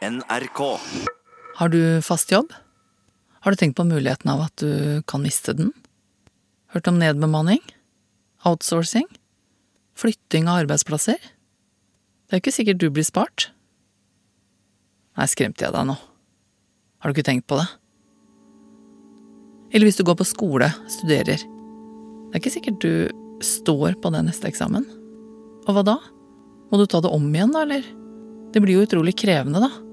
NRK. Har du fast jobb? Har du tenkt på muligheten av at du kan miste den? Hørt om nedbemanning? Outsourcing? Flytting av arbeidsplasser? Det er jo ikke sikkert du blir spart. Nei, skremte jeg deg nå? Har du ikke tenkt på det? Eller hvis du går på skole, studerer. Det er ikke sikkert du står på den neste eksamen. Og hva da? Må du ta det om igjen, da, eller? Det blir jo utrolig krevende, da.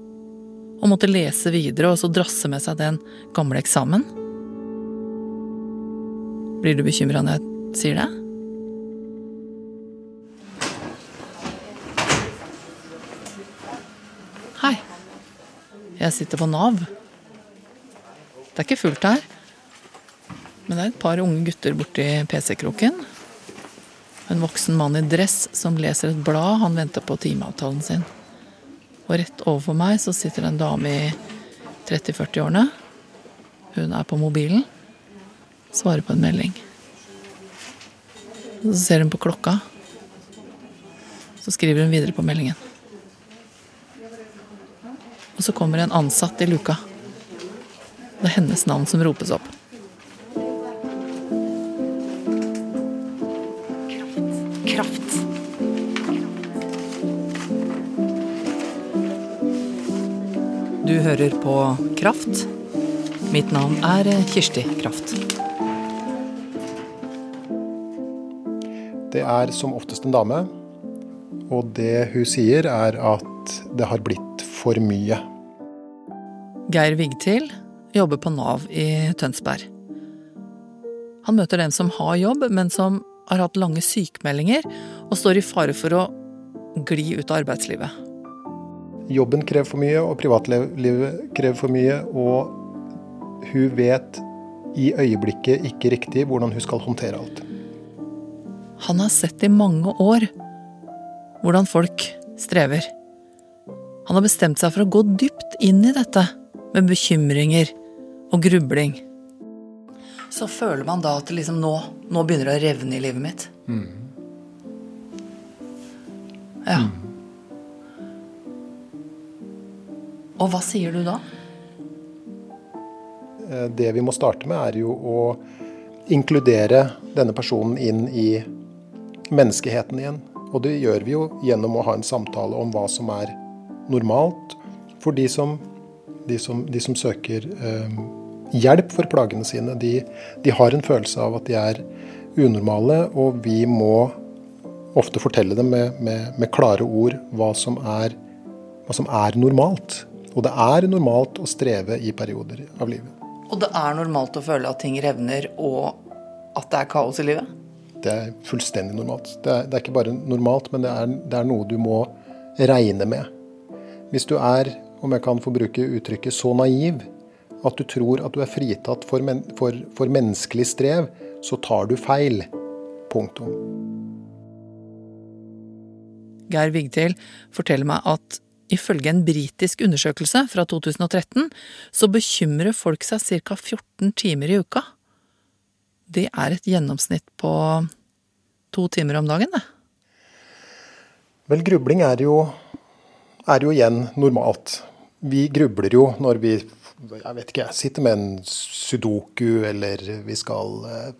Å måtte lese videre og så drasse med seg den gamle eksamen. Blir du bekymra når jeg sier det? Hei. Jeg sitter på Nav. Det er ikke fullt her. Men det er et par unge gutter borti PC-kroken. En voksen mann i dress som leser et blad. Han venter på timeavtalen sin. Og rett overfor meg så sitter en dame i 30-40-årene. Hun er på mobilen. Svarer på en melding. Så ser hun på klokka. Så skriver hun videre på meldingen. Og så kommer en ansatt i luka. Det er hennes navn som ropes opp. Du hører på Kraft. Mitt navn er Kirsti Kraft. Det er som oftest en dame, og det hun sier er at det har blitt for mye. Geir Vigtil jobber på Nav i Tønsberg. Han møter dem som har jobb, men som har hatt lange sykemeldinger og står i fare for å gli ut av arbeidslivet. Jobben krever for mye, og privatlivet krever for mye, og hun vet i øyeblikket ikke riktig hvordan hun skal håndtere alt. Han har sett i mange år hvordan folk strever. Han har bestemt seg for å gå dypt inn i dette med bekymringer og grubling. Så føler man da at liksom nå, nå begynner det å revne i livet mitt. Ja. Og hva sier du da? Eh, Det vi må starte med, er jo å inkludere denne personen inn i menneskeheten igjen. Og det gjør vi jo gjennom å ha en samtale om hva som er normalt for de som, de som, de som søker eh, hjelp for plagene sine. De, de har en følelse av at de er unormale, og vi må ofte fortelle dem med, med, med klare ord hva som, er, hva som er normalt. Og det er normalt å streve i perioder av livet. Og det er normalt å føle at ting revner, og at det er kaos i livet? Det er fullstendig normalt. Det er, det er ikke bare normalt, men det er, det er noe du må regne med. Hvis du er, om jeg kan få bruke uttrykket, så naiv at du tror at du er fritatt for, men, for, for menneskelig strev, så tar du feil. Punktum. Geir Vigtil forteller meg at ifølge en britisk undersøkelse fra 2013, så bekymrer folk seg ca. 14 timer i uka. Det er et gjennomsnitt på to timer om dagen, det. Vel, grubling er jo, er jo igjen normalt. Vi grubler jo når vi jeg vet ikke, sitter med en sudoku, eller vi skal eh,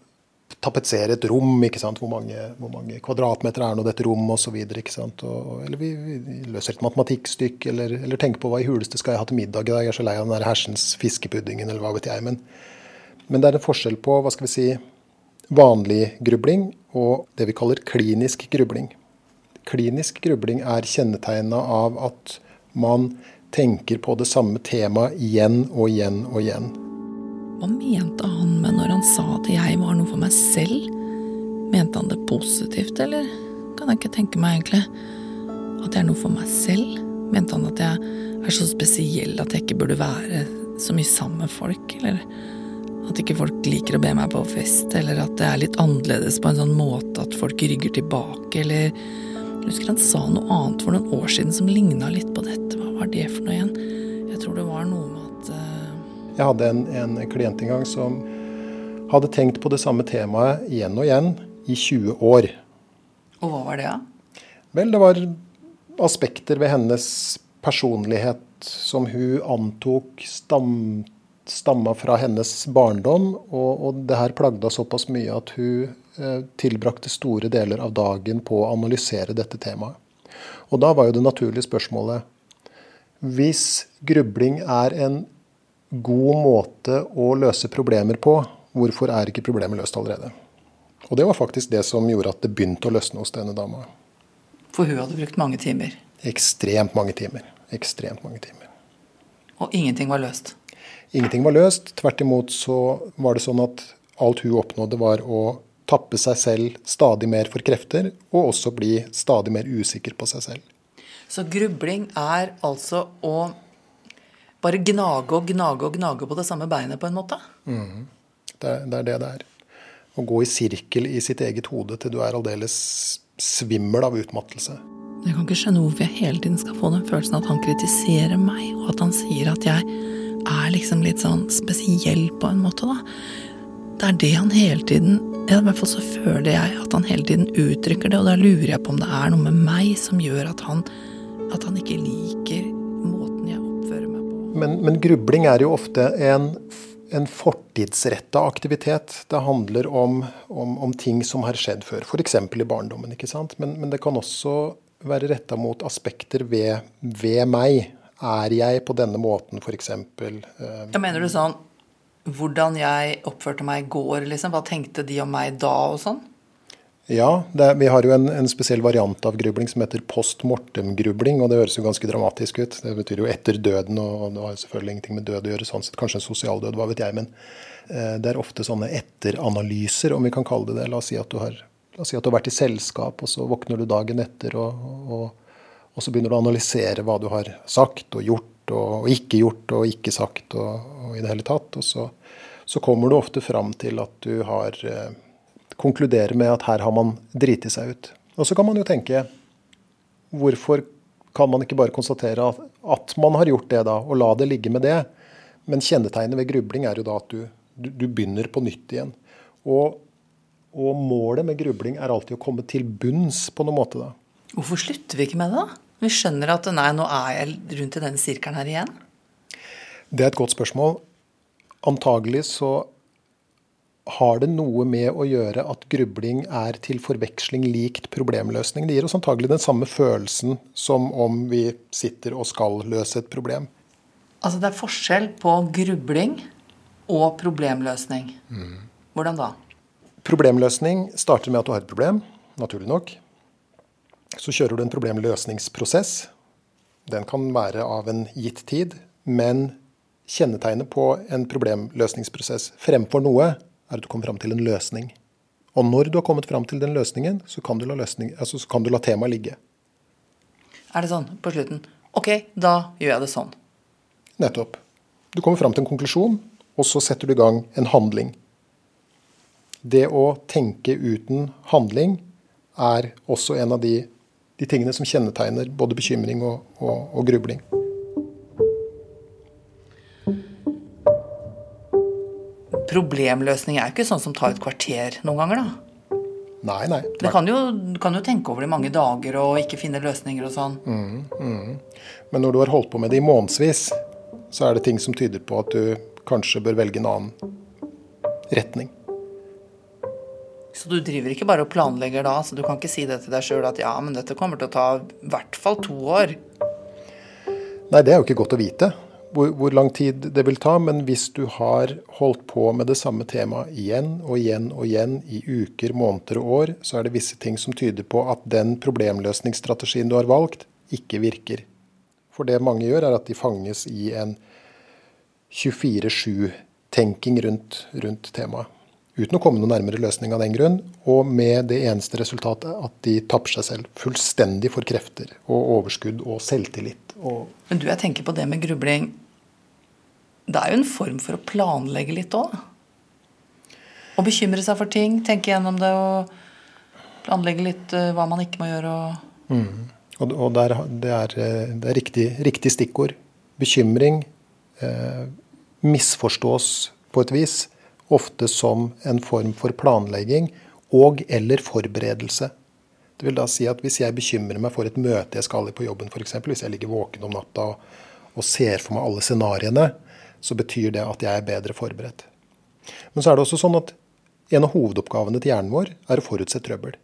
tapetsere et rom. ikke sant? Hvor mange, hvor mange kvadratmeter er nå dette rommet, osv. Eller vi, vi løser et matematikkstykke, eller, eller tenker på hva i huleste skal jeg ha til middag i dag. Jeg er så lei av den der hersens fiskepuddingen, eller hva vet jeg. Men, men det er en forskjell på hva skal vi si, vanlig grubling og det vi kaller klinisk grubling. Klinisk grubling er kjennetegna av at man tenker på det samme temaet igjen og igjen og igjen. Hva mente han med når han sa at jeg var noe for meg selv? Mente han det positivt, eller kan jeg ikke tenke meg egentlig at jeg er noe for meg selv? Mente han at jeg er så spesiell at jeg ikke burde være så mye sammen med folk, eller at ikke folk liker å be meg på fest, eller at det er litt annerledes på en sånn måte at folk rygger tilbake, eller Jeg husker han sa noe annet for noen år siden som ligna litt på dette. Hva var det for noe igjen? Jeg tror det var noe med Jeg hadde en, en klient en gang som hadde tenkt på det samme temaet igjen og igjen i 20 år. Og hva var det, da? Vel, det var aspekter ved hennes personlighet som hun antok stam, stamma fra hennes barndom. Og, og det her plagde såpass mye at hun eh, tilbrakte store deler av dagen på å analysere dette temaet. Og da var jo det naturlige spørsmålet Hvis grubling er en god måte å løse problemer på, hvorfor er ikke problemet løst allerede? Og det var faktisk det som gjorde at det begynte å løsne hos denne dama. For hun hadde brukt mange timer? Ekstremt mange timer. Ekstremt mange timer. Og ingenting var løst? Ingenting var løst. Tvert imot så var det sånn at alt hun oppnådde, var å tappe seg selv stadig mer for krefter, og også bli stadig mer usikker på seg selv. Så grubling er altså å bare gnage og gnage og gnage på det samme beinet, på en måte? Mm. Det, det, er det det er. Å gå i sirkel i sitt eget hode til du er aldeles svimmel av utmattelse. Jeg kan ikke skjønne hvorfor jeg hele tiden skal få den følelsen at han kritiserer meg, og at han sier at jeg er liksom litt sånn spesiell på en måte, da. Det er det han hele tiden I hvert fall så føler jeg at han hele tiden uttrykker det, og da lurer jeg på om det er noe med meg som gjør at han, at han ikke liker Men, men grubling er jo ofte en, en fortidsretta aktivitet. Det handler om, om, om, ting som har skjedd før, f.eks. i barndommen. ikke sant? Men, men det kan også være retta mot aspekter ved, ved, meg. Er jeg på denne måten, f.eks.? Uh, ja, mener du sånn hvordan jeg oppførte meg i går, liksom? Hva tenkte de om meg da, og sånn? Ja, er, vi har jo en, en, spesiell variant av grubling som heter post mortem-grubling. Og det høres jo ganske dramatisk ut. Det betyr jo etter døden, og det har selvfølgelig ingenting med død å gjøre. sånn sett, Kanskje en sosial død, hva vet jeg. Men eh, det er ofte sånne etteranalyser, om vi kan kalle det det. La oss si at du har, si at du har vært i selskap, og så våkner du dagen etter, og, og, og, så begynner du å analysere hva du har sagt og gjort, og, og ikke gjort og ikke sagt, og, i det hele tatt. Og så så kommer du ofte fram til at du har eh, konkluderer med at her har man driti seg ut. Og så kan man jo tenke hvorfor kan man ikke bare konstatere at, at, man har gjort det, da, og la det ligge med det? Men kjennetegnet ved grubling er jo da at du, du, du begynner på nytt igjen. Og, og, målet med grubling er alltid å komme til bunns på noen måte. da. Hvorfor slutter vi ikke med det, da? Vi skjønner at nei, nå er jeg rundt i denne sirkelen her igjen. Det er et godt spørsmål antagelig så har det noe med å gjøre at grubling er til forveksling likt problemløsning. Det gir oss antagelig den samme følelsen som om vi sitter og skal løse et problem. Altså det er forskjell på grubling og problemløsning. Mm. Hvordan da? Problemløsning starter med at du har et problem, naturlig nok. Så kjører du en problemløsningsprosess. Den kan være av en gitt tid, men Kjennetegnet på en problemløsningsprosess fremfor noe er at du kommer fram til en løsning. Og når du har kommet fram til den løsningen, så kan du la, løsning, altså, kan du la temaet ligge. Er det sånn på slutten Ok, da gjør jeg det sånn. Nettopp. Du kommer fram til en konklusjon, og så setter du i gang en handling. Det å tenke uten handling er også en av de, de tingene som kjennetegner både bekymring og, og, og grubling. Problemløsning er jo ikke sånn som tar et kvarter noen ganger, da. Nei, nei. Du kan, kan, jo tenke over det i mange dager og ikke finne løsninger og sånn. Mm, mm. Men når du har holdt på med det i månedsvis, så er det ting som tyder på at du kanskje bør velge en annen retning. Så du driver ikke bare og planlegger da? så Du kan ikke si det til deg sjøl at ja, men dette kommer til å ta i hvert fall to år? Nei, det er jo ikke godt å vite hvor, hvor, lang tid det vil ta, men hvis du har holdt på med det samme temaet igjen og igjen og igjen i uker, måneder og år, så er det visse ting som tyder på at den problemløsningsstrategien du har valgt, ikke virker. For det mange gjør, er at de fanges i en 24-7-tenking rundt, rundt temaet. Uten å komme noen nærmere løsning av den grunn, og med det eneste resultatet at de tapper seg selv fullstendig for krefter og overskudd og selvtillit og Men du, jeg tenker på det med grubling. Det er jo en form for å planlegge litt òg. Å bekymre seg for ting, tenke gjennom det og planlegge litt uh, hva man ikke må gjøre. Og, mm. og, og der, det er, eh, det er riktig, riktig, stikkord. Bekymring eh, misforstås på et vis ofte som en form for planlegging og eller forberedelse. Det vil da si at Hvis jeg bekymrer meg for et møte jeg skal i på jobben, f.eks., hvis jeg ligger våken om natta og, og ser for meg alle scenarioene, så betyr det at jeg er bedre forberedt. Men så er det også sånn at en av hovedoppgavene til hjernen vår er å forutse trøbbel.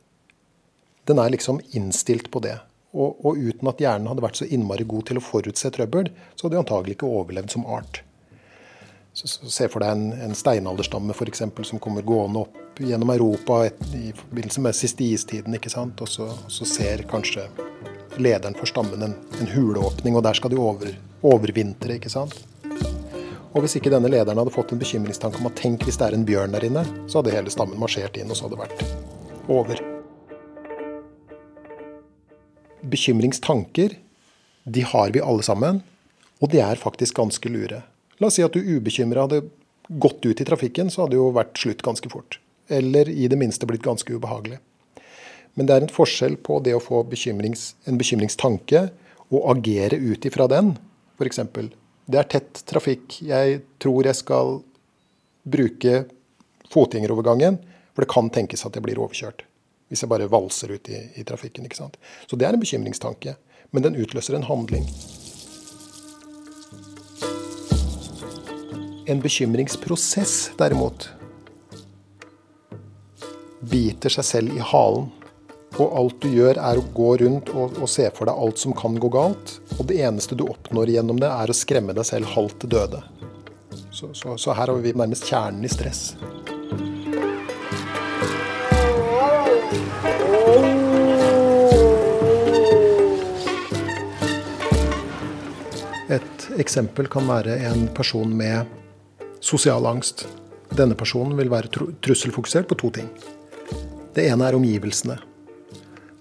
Den er liksom innstilt på det. Og, og, uten at hjernen hadde vært så innmari god til å forutse trøbbel, så hadde vi antagelig ikke overlevd som art. Så, så Se for deg en, en steinalderstamme for eksempel, som kommer gående opp gjennom Europa et, i forbindelse med siste istiden. ikke sant? Og så, så ser kanskje lederen for stammen en, en, huleåpning, og der skal de over, overvintre. ikke sant? Og hvis ikke denne lederen hadde fått en bekymringstanke om at tenk hvis det er en bjørn der inne, så hadde hele stammen marsjert inn, og så hadde det vært over bekymringstanker, de har vi alle sammen. Og de er faktisk ganske lure. La oss si at du ubekymra hadde gått ut i trafikken, så hadde det jo vært slutt ganske fort. Eller i det minste blitt ganske ubehagelig. Men det er en forskjell på det å få en bekymringstanke og agere ut ifra den. F.eks. Det er tett trafikk. Jeg tror jeg skal bruke fotgjengerovergangen, for det kan tenkes at jeg blir overkjørt hvis jeg bare valser ut i, i trafikken. Så det er en bekymringstanke, men den utløser en handling. En bekymringsprosess, derimot, biter seg selv i halen. Og alt du gjør, er å gå rundt og, og, se for deg alt som kan gå galt. Og det eneste du oppnår gjennom det, er å skremme deg selv halvt til døde. Så, så, så her har vi nærmest kjernen i stress. Et eksempel kan være en person med sosial angst. Denne personen vil være trusselfokusert på to ting. Det ene er omgivelsene.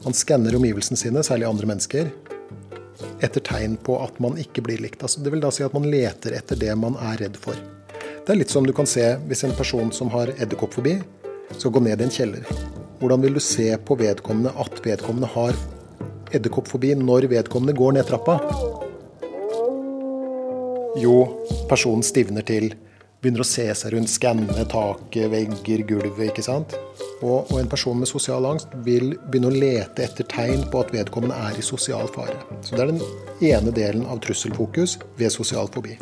Man skanner omgivelsene sine, særlig andre mennesker, etter tegn på at man ikke blir likt. Altså, det vil da si at man leter etter det man er redd for. Det er litt som du kan se hvis en person som har edderkoppfobi, skal gå ned i en kjeller. Hvordan vil du se på vedkommende at vedkommende har edderkoppfobi når vedkommende går ned trappa? Jo, personen stivner til, begynner å se seg rundt, skanne taket, vegger, gulvet. ikke sant? Og, og, en person med sosial angst vil begynne å lete etter tegn på at vedkommende er i sosial fare. Så Det er den ene delen av trusselfokus ved sosial fobi.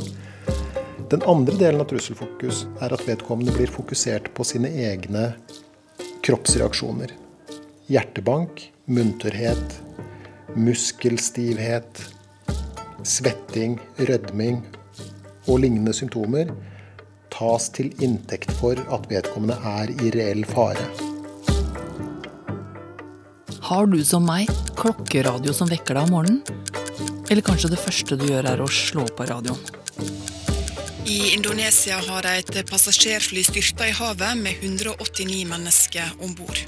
Den andre delen av trusselfokus er at vedkommende blir fokusert på sine egne kroppsreaksjoner. Hjertebank, munterhet, muskelstivhet, svetting, rødming og lignende symptomer tas til inntekt for at vedkommende er i reell fare. Har du som meg klokkeradio som vekker deg om morgenen? Eller kanskje det første du gjør er å slå på radioen? I Indonesia har et passasjerfly styrta i havet med 189 mennesker om bord.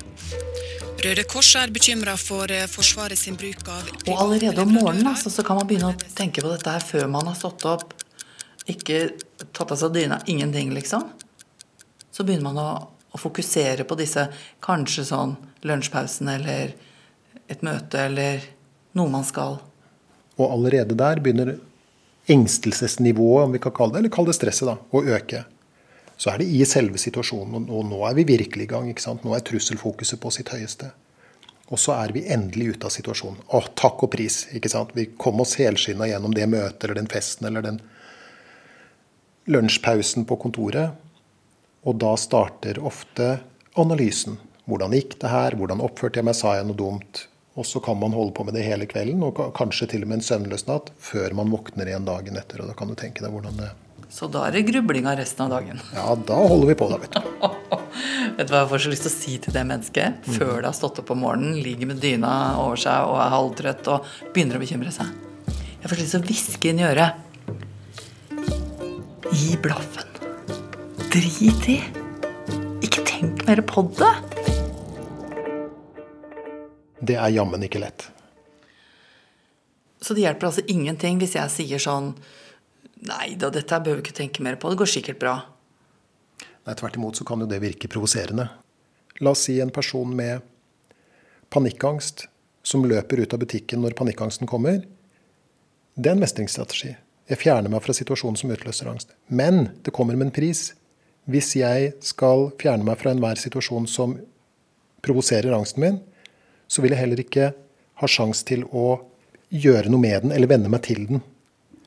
Røde Kors er bekymra for eh, Forsvaret sin bruk av Og allerede om morgenen altså, så kan man begynne å tenke på dette her før man har stått opp ikke tatt av seg dyna, ingenting, liksom. Så begynner man å, å, fokusere på disse kanskje sånn lunsjpausen eller et møte eller noe man skal. Og allerede der begynner engstelsesnivået, om vi kan kalle det, eller kalle det stresset, da, å øke. Så er det i selve situasjonen, og nå er vi virkelig i gang. ikke sant? Nå er trusselfokuset på sitt høyeste. Og så er vi endelig ute av situasjonen. Å, takk og pris. ikke sant? Vi kom oss helskinna gjennom det møtet eller den festen eller den lunsjpausen på kontoret. Og da starter ofte analysen. Hvordan gikk det her? Hvordan oppførte jeg meg? Sa jeg noe dumt? Og så kan man holde på med det hele kvelden, og kanskje til og med en søvnløs natt, før man våkner igjen dagen etter. Og da kan du tenke deg hvordan det Så da er det grublinga resten av dagen? Ja, da holder vi på, da, vet du. vet du hva jeg får så lyst til å si til det mennesket før det har stått opp om morgenen, ligger med dyna over seg og er halvtrøtt og begynner å bekymre seg? Jeg får så lyst til å hviske inn i øret Gi blaffen. Drit i. Ikke tenk mer på det. Det er jammen ikke lett. Så det hjelper altså ingenting hvis jeg sier sånn Nei da, dette behøver vi ikke tenke mer på. Det går sikkert bra. Nei, Tvert imot så kan jo det virke provoserende. La oss si en person med panikkangst som løper ut av butikken når panikkangsten kommer. Det er en mestringsstrategi. Jeg fjerner meg fra situasjonen som utløser angst. Men det kommer med en pris. Hvis jeg skal fjerne meg fra enhver situasjon som provoserer angsten min, så vil jeg heller ikke ha sjanse til å gjøre noe med den eller venne meg til den.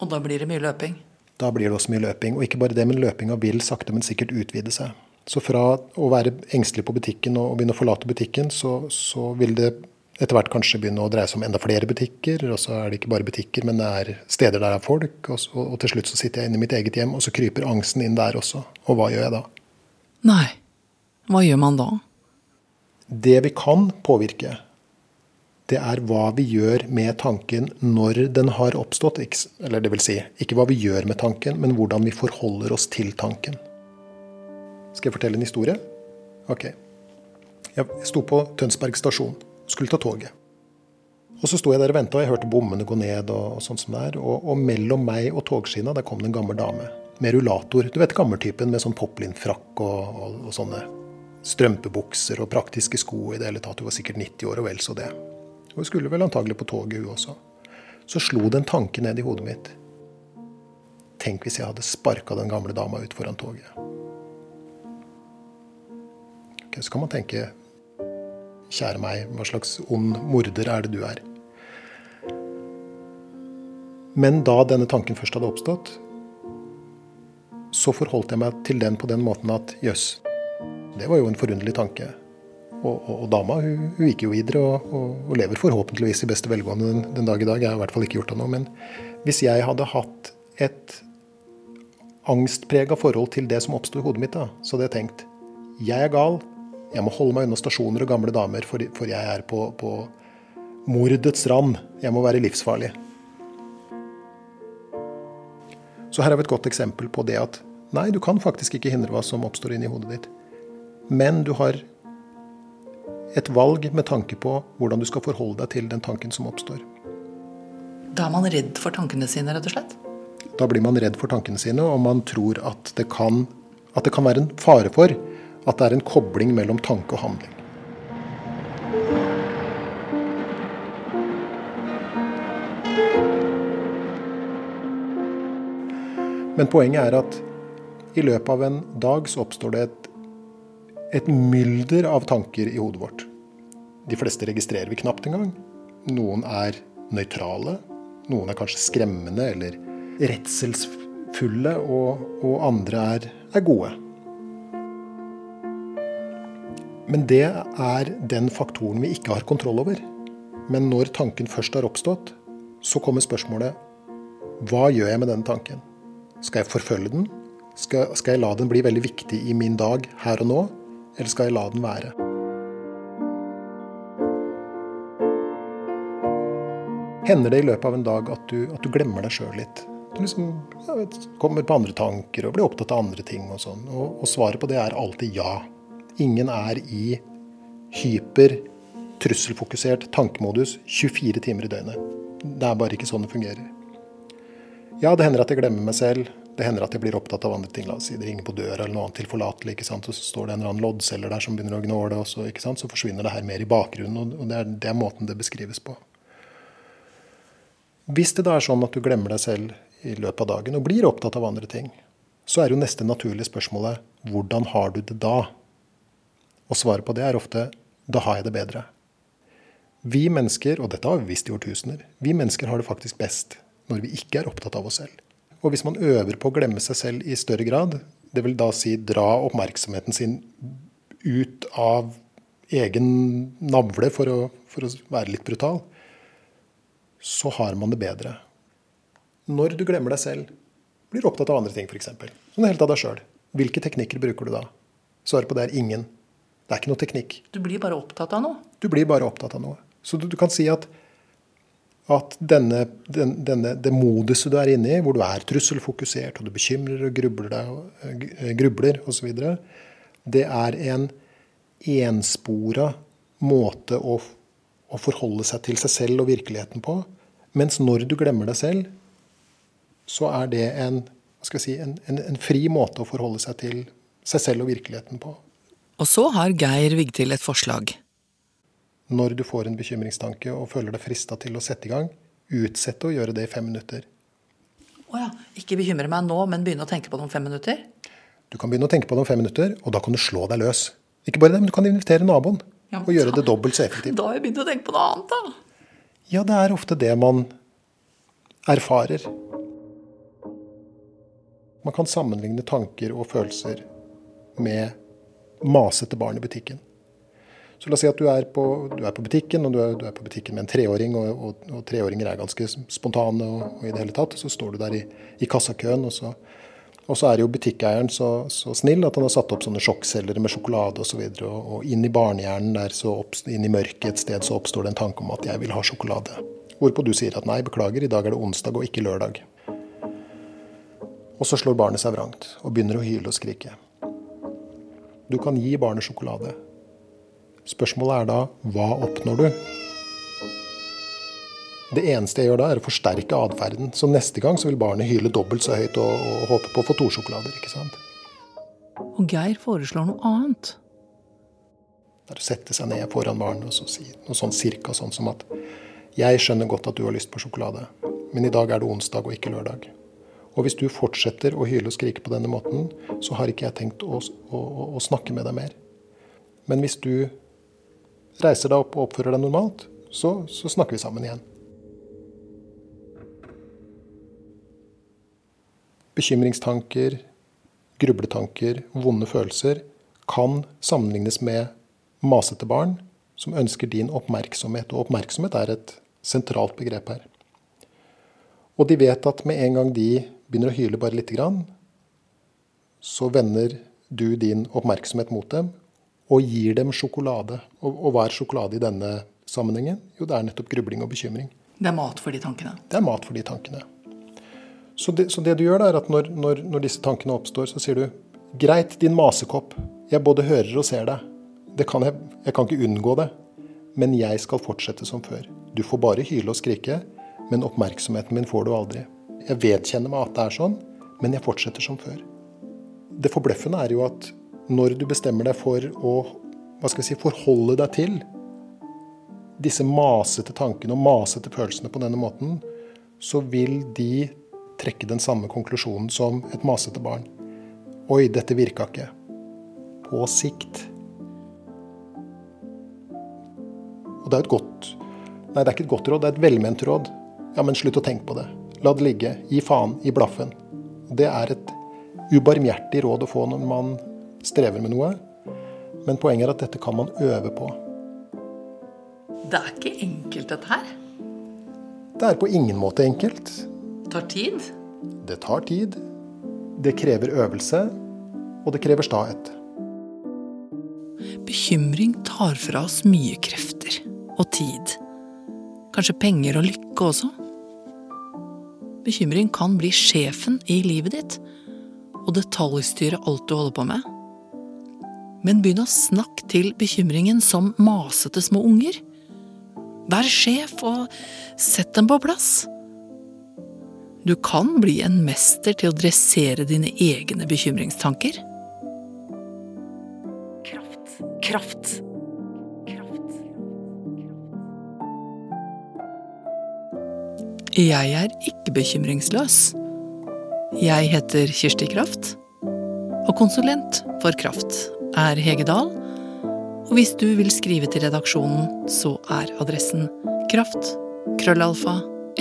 Og da blir det mye løping? Da blir det også mye løping. Og ikke bare det, men løpinga vil sakte, men sikkert utvide seg. Så fra å være engstelig på butikken og begynne å forlate butikken, så, så vil det etter hvert kanskje begynne å dreie seg om enda flere butikker. Og så er det ikke bare butikker, men det er steder der det er folk. Og, så, og til slutt så sitter jeg inne i mitt eget hjem, og så kryper angsten inn der også. Og hva gjør jeg da? Nei. Hva gjør man da? Det vi kan påvirke, det er hva vi gjør med tanken når den har oppstått. Eller det vil si, ikke hva vi gjør med tanken, men hvordan vi forholder oss til tanken. Skal jeg fortelle en historie? Ok. Jeg sto på Tønsberg stasjon. Skulle ta toget. Og så sto jeg der og venta, og jeg hørte bommene gå ned. Og, og sånt som det er. Og, og, mellom meg og togskinna der kom det en gammel dame med rullator. Du vet gammeltypen med sånn poplin-frakk og, og, og sånne strømpebukser og praktiske sko i det hele tatt. Hun var sikkert 90 år og vel så det. Og hun skulle vel antagelig på toget, hun også. Så slo det en tanke ned i hodet mitt. Tenk hvis jeg hadde sparka den gamle dama ut foran toget. Okay, så kan man tenke Kjære meg, hva slags ond morder er det du er? Men da denne tanken først hadde oppstått, så forholdt jeg meg til den på den måten at jøss, det var jo en forunderlig tanke. Og, og, og dama hun, hun, gikk jo videre og, og, lever forhåpentligvis i beste velgående den, den, dag i dag. Jeg har i hvert fall ikke gjort det nå. Men hvis jeg hadde hatt et angstprega forhold til det som oppsto i hodet mitt, da, så hadde jeg tenkt jeg er gal. Jeg må holde meg unna stasjoner og gamle damer, for, for jeg er på, på mordets rand. Jeg må være livsfarlig. Så her er vi et godt eksempel på det at nei, du kan faktisk ikke hindre hva som oppstår inni hodet ditt. Men du har et valg med tanke på hvordan du skal forholde deg til den tanken som oppstår. Da er man redd for tankene sine, rett og slett? Da blir man redd for tankene sine, og man tror at det kan, at det kan være en fare for at det er en kobling mellom tanke og handling. Men poenget er at i løpet av en dag så oppstår det et et mylder av tanker i hodet vårt. De fleste registrerer vi knapt engang. Noen er nøytrale. Noen er kanskje skremmende eller redselsfulle, og, og andre er, er, gode. Men det er den faktoren vi ikke har kontroll over. Men når tanken først har oppstått, så kommer spørsmålet hva gjør jeg med denne tanken? Skal jeg forfølge den? Skal, skal jeg la den bli veldig viktig i min dag her og nå? eller skal jeg la den være? Hender det i løpet av en dag at du, at du glemmer deg sjøl litt? Du liksom vet, kommer på andre tanker og blir opptatt av andre ting og sånn. Og, og svaret på det er alltid ja. Ingen er i hyper, trusselfokusert tankemodus 24 timer i døgnet. Det er bare ikke sånn det fungerer. Ja, det hender at jeg glemmer meg selv. Det hender at jeg blir opptatt av andre ting. La oss si det ringer på døra eller noe annet tilforlatelig, ikke sant? og så står det en eller annen loddselger der som begynner å gnåle, og så, ikke sant? så forsvinner det her mer i bakgrunnen. og det er, det er måten det beskrives på. Hvis det da er sånn at du glemmer deg selv i løpet av dagen og blir opptatt av andre ting, så er jo neste naturlige spørsmålet hvordan har du det da? Og svaret på det er ofte da har jeg det bedre. Vi mennesker, og dette har vi visst i årtusener, vi mennesker har det faktisk best når vi ikke er opptatt av oss selv. Og hvis man øver på å glemme seg selv i større grad, det vil da si dra oppmerksomheten sin ut av egen navle, for å, for å være litt brutal, så har man det bedre. Når du glemmer deg selv, blir opptatt av andre ting, f.eks. Sånn helt av deg sjøl. Hvilke teknikker bruker du da? Svaret på det er ingen. Det er ikke noe teknikk. Du blir bare opptatt av noe? Du blir bare opptatt av noe. Så du, du kan si at at denne, den, denne, det moduset du er inne i, hvor du er trusselfokusert, og du bekymrer og grubler, deg, eh, grubler osv., det er en enspora måte å, å, forholde seg til seg selv og virkeligheten på. Mens når du glemmer deg selv, så er det en, si, en, en, en fri måte å forholde seg til seg selv og virkeligheten på. Og så har Geir Vigtil et forslag når du får en bekymringstanke og føler deg frista til å sette i gang, utsette å gjøre det i fem minutter. Å oh ja. Ikke bekymre meg nå, men begynne å tenke på det om fem minutter? Du kan begynne å tenke på det om fem minutter, og da kan du slå deg løs. Ikke bare det, men du kan invitere naboen. Ja, Og gjøre da- det dobbelt så effektivt. Da har jeg begynt å tenke på noe annet, da. Ja, det er ofte det man erfarer. Man kan sammenligne tanker og følelser med masete barn i butikken. Så la oss si at du er på, du er på butikken, og du er, du er på butikken med en treåring, og, og, og treåringer er ganske spontane og, og i det hele tatt. Så står du der i, i kassakøen, og så, og så er jo butikkeieren så, så snill at han har satt opp sånne sjokkselgere med sjokolade osv. Og, så og, og inn i barnehjernen der, så opp, inn i mørket et sted, så oppstår det en tanke om at jeg vil ha sjokolade. Hvorpå du sier at nei, beklager, i dag er det onsdag og ikke lørdag. Og så slår barnet seg vrangt og begynner å hyle og skrike. Du kan gi barnet sjokolade. Spørsmålet er da hva oppnår du? Det eneste jeg gjør da, er å forsterke atferden. Så neste gang så vil barnet hyle dobbelt så høyt og, og håpe på å få to sjokolader. ikke sant? Og Geir foreslår noe annet. Det er å sette seg ned foran barnet og så si noe sånn cirka sånn som at Jeg skjønner godt at du har lyst på sjokolade, men i dag er det onsdag og ikke lørdag. Og hvis du fortsetter å hyle og skrike på denne måten, så har ikke jeg tenkt å, å, å, snakke med deg mer. Men hvis du reiser deg opp og oppfører deg normalt, så, så snakker vi sammen igjen. Bekymringstanker, grubletanker, vonde følelser kan sammenlignes med masete barn som ønsker din oppmerksomhet. Og oppmerksomhet er et sentralt begrep her. Og de vet at med en gang de begynner å hyle bare lite grann, så vender du din oppmerksomhet mot dem og gir dem sjokolade. Og, og hva er sjokolade i denne sammenhengen? Jo, det er nettopp grubling og bekymring. Det er mat for de tankene. Det er mat for de tankene. Så det, så det du gjør, da, er at når, når, når disse tankene oppstår, så sier du Greit, din masekopp. Jeg både hører og ser deg. Det kan jeg, jeg kan ikke unngå det. Men jeg skal fortsette som før. Du får bare hyle og skrike, men oppmerksomheten min får du aldri. Jeg vedkjenner meg at det er sånn, men jeg fortsetter som før. Det forbløffende er jo at når du bestemmer deg for å hva skal vi si, forholde deg til disse masete tankene og masete følelsene på denne måten, så vil de trekke den samme konklusjonen som et masete barn. Oi, dette virka ikke. På sikt. Og det er et godt Nei, det er ikke et godt råd, det er et velment råd. Ja, men slutt å tenke på det. La det ligge. Gi faen. i blaffen. Det er et ubarmhjertig råd å få når man strever med noe. Men poenget er at dette kan man øve på. Det er ikke enkelt, dette her. Det er på ingen måte enkelt. Det tar tid. Det tar tid. Det krever øvelse, og det krever stahet. Bekymring tar fra oss mye krefter og tid. Kanskje penger og lykke også. Bekymring kan bli sjefen i livet ditt og detaljstyre alt du holder på med. Men begynn å snakke til bekymringen som masete små unger. Vær sjef og sett dem på plass. Du kan bli en mester til å dressere dine egne bekymringstanker. Kraft. Kraft. Jeg er ikke bekymringsløs. Jeg heter Kirsti Kraft, og konsulent for Kraft er Hege Dahl. Og hvis du vil skrive til redaksjonen, så er adressen kraft krøllalfa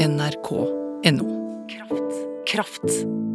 nrk.no. Kraft. Kraft.